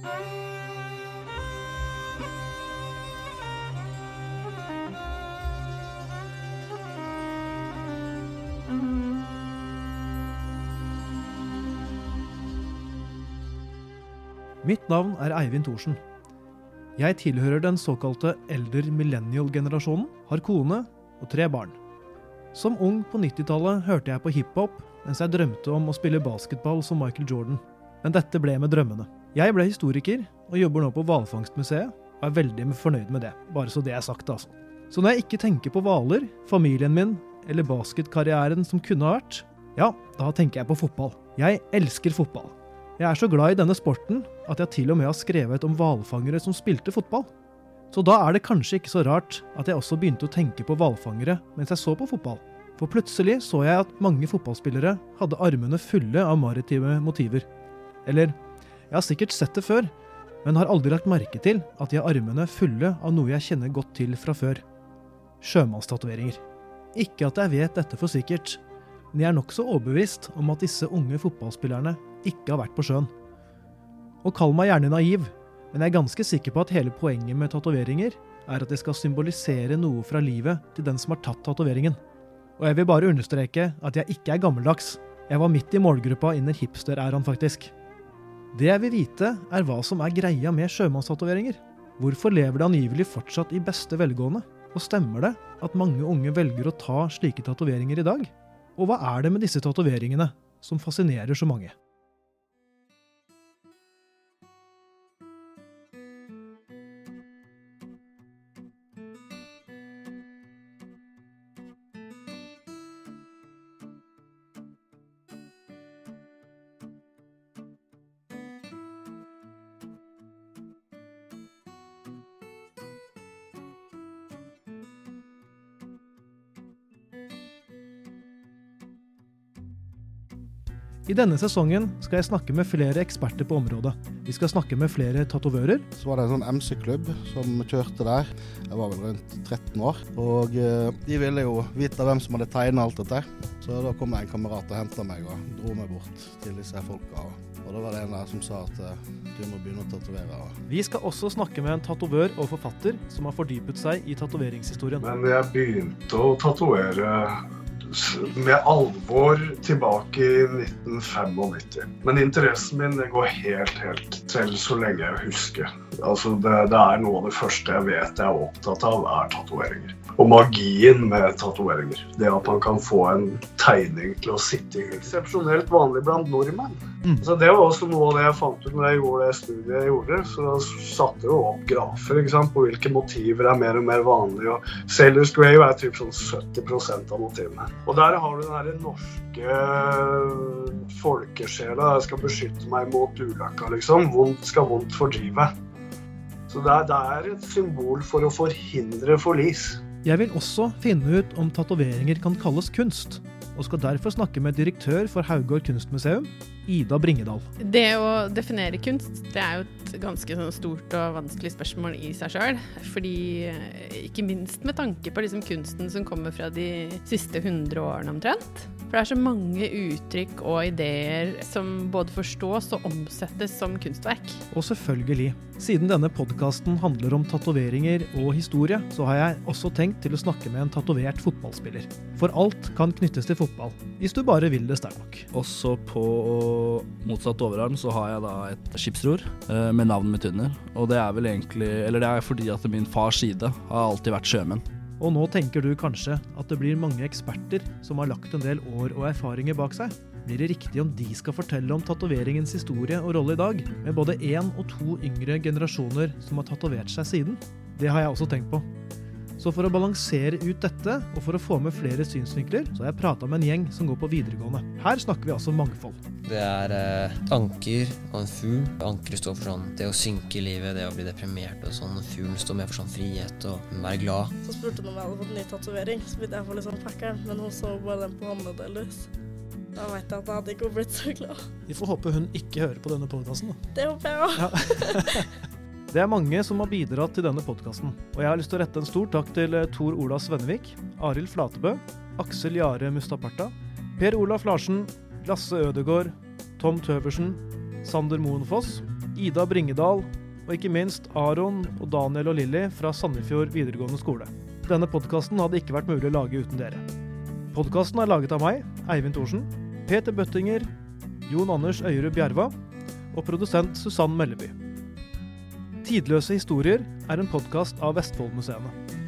Mitt navn er Eivind Thorsen. Jeg tilhører den såkalte elder millennial-generasjonen, har kone og tre barn. Som ung på 90-tallet hørte jeg på hiphop mens jeg drømte om å spille basketball som Michael Jordan. Men dette ble med drømmene. Jeg ble historiker og jobber nå på Hvalfangstmuseet, og er veldig fornøyd med det. Bare så det er sagt, altså. Så når jeg ikke tenker på hvaler, familien min eller basketkarrieren som kunne ha vært, ja, da tenker jeg på fotball. Jeg elsker fotball. Jeg er så glad i denne sporten at jeg til og med har skrevet om hvalfangere som spilte fotball. Så da er det kanskje ikke så rart at jeg også begynte å tenke på hvalfangere mens jeg så på fotball. For plutselig så jeg at mange fotballspillere hadde armene fulle av maritime motiver. Eller, jeg har sikkert sett det før, men har aldri lagt merke til at de har armene fulle av noe jeg kjenner godt til fra før. Sjømannstatoveringer. Ikke at jeg vet dette for sikkert, men jeg er nokså overbevist om at disse unge fotballspillerne ikke har vært på sjøen. Og kall meg gjerne naiv, men jeg er ganske sikker på at hele poenget med tatoveringer er at det skal symbolisere noe fra livet til den som har tatt tatoveringen. Og jeg vil bare understreke at jeg ikke er gammeldags. Jeg var midt i målgruppa innen hipster-æraen, faktisk. Det jeg vil vite, er hva som er greia med sjømannstatoveringer. Hvorfor lever det angivelig fortsatt i beste velgående? Og stemmer det at mange unge velger å ta slike tatoveringer i dag? Og hva er det med disse tatoveringene som fascinerer så mange? I denne sesongen skal jeg snakke med flere eksperter på området. Vi skal snakke med flere tatovører. Så var det en sånn MC-klubb som kjørte der. Jeg var vel rundt 13 år. Og eh, de ville jo vite hvem som hadde tegna alt dette. Så da kom det en kamerat og henta meg og dro meg bort til disse folka. Og da var det en der som sa at eh, du må begynne å tatovere. Vi skal også snakke med en tatovør og forfatter som har fordypet seg i tatoveringshistorien. Men jeg begynte å tatovere med alvor tilbake i 1995. Men interessen min det går helt, helt til så lenge jeg husker. Altså det, det er noe av det første jeg vet jeg er opptatt av, er tatoveringer. Og magien med tatoveringer. Det at man kan få en tegning til å sitte i. Eksepsjonelt vanlig blant nordmenn. Mm. Så Det var også noe av det jeg fant ut når jeg gjorde det studiet jeg gjorde. Så da satte jeg jo opp grafer på hvilke motiver er mer og mer vanlige. Og Sailors Grave er typ sånn 70% av motivene. Og der har du den her norske folkesjela. Jeg skal beskytte meg mot ulykka, liksom. Vondt skal vondt fordrive. Så det er, det er et symbol for å forhindre forlis. Jeg vil også finne ut om tatoveringer kan kalles kunst, og skal derfor snakke med direktør for Haugård kunstmuseum, Ida Bringedal. Det å definere kunst, det er jo et ganske sånn stort og vanskelig spørsmål i seg sjøl. Fordi ikke minst med tanke på liksom kunsten som kommer fra de siste 100 årene omtrent. For det er så mange uttrykk og ideer som både forstås og omsettes som kunstverk. Og selvfølgelig, siden denne podkasten handler om tatoveringer og historie, så har jeg også tenkt til å snakke med en tatovert fotballspiller. For alt kan knyttes til fotball, hvis du bare vil det sterkt nok. Også på motsatt overarm så har jeg da et skipsror eh, med navnet mitt under. Og det er vel egentlig Eller det er fordi at min fars side har alltid vært sjømenn. Og nå tenker du kanskje at det blir mange eksperter som har lagt en del år og erfaringer bak seg. Blir det riktig om de skal fortelle om tatoveringens historie og rolle i dag, med både én og to yngre generasjoner som har tatovert seg siden? Det har jeg også tenkt på. Så for å balansere ut dette, og for å få med flere synsvinkler, så har jeg prata med en gjeng som går på videregående. Her snakker vi altså mangfold. Det er eh, anker og en fugl. Ankeret står for sånn det å synke i livet, det å bli deprimert og sånn. Fuglen står mer for sånn frihet og være glad. Så spurte hun om jeg hadde fått ny tatovering, så begynte jeg å få litt sånn packeren, men hun så bare den på delvis. Da veit jeg at jeg hadde ikke blitt så glad. Vi får håpe hun ikke hører på denne podkasten, da. Det håper jeg òg. Ja. Det er mange som har bidratt til denne podkasten, og jeg har lyst til å rette en stor takk til eh, Tor Ola Svennevik, Arild Flatebø, Aksel Jare Mustaparta, Per Olaf Larsen, Lasse Ødegård, Tom Tøversen, Sander Moenfoss, Ida Bringedal og ikke minst Aron og Daniel og Lilly fra Sandefjord videregående skole. Denne podkasten hadde ikke vært mulig å lage uten dere. Podkasten er laget av meg, Eivind Thorsen, Peter Bøttinger, Jon Anders Øyerud Bjerva og produsent Susann Melleby. Tidløse historier er en podkast av Vestfoldmuseene.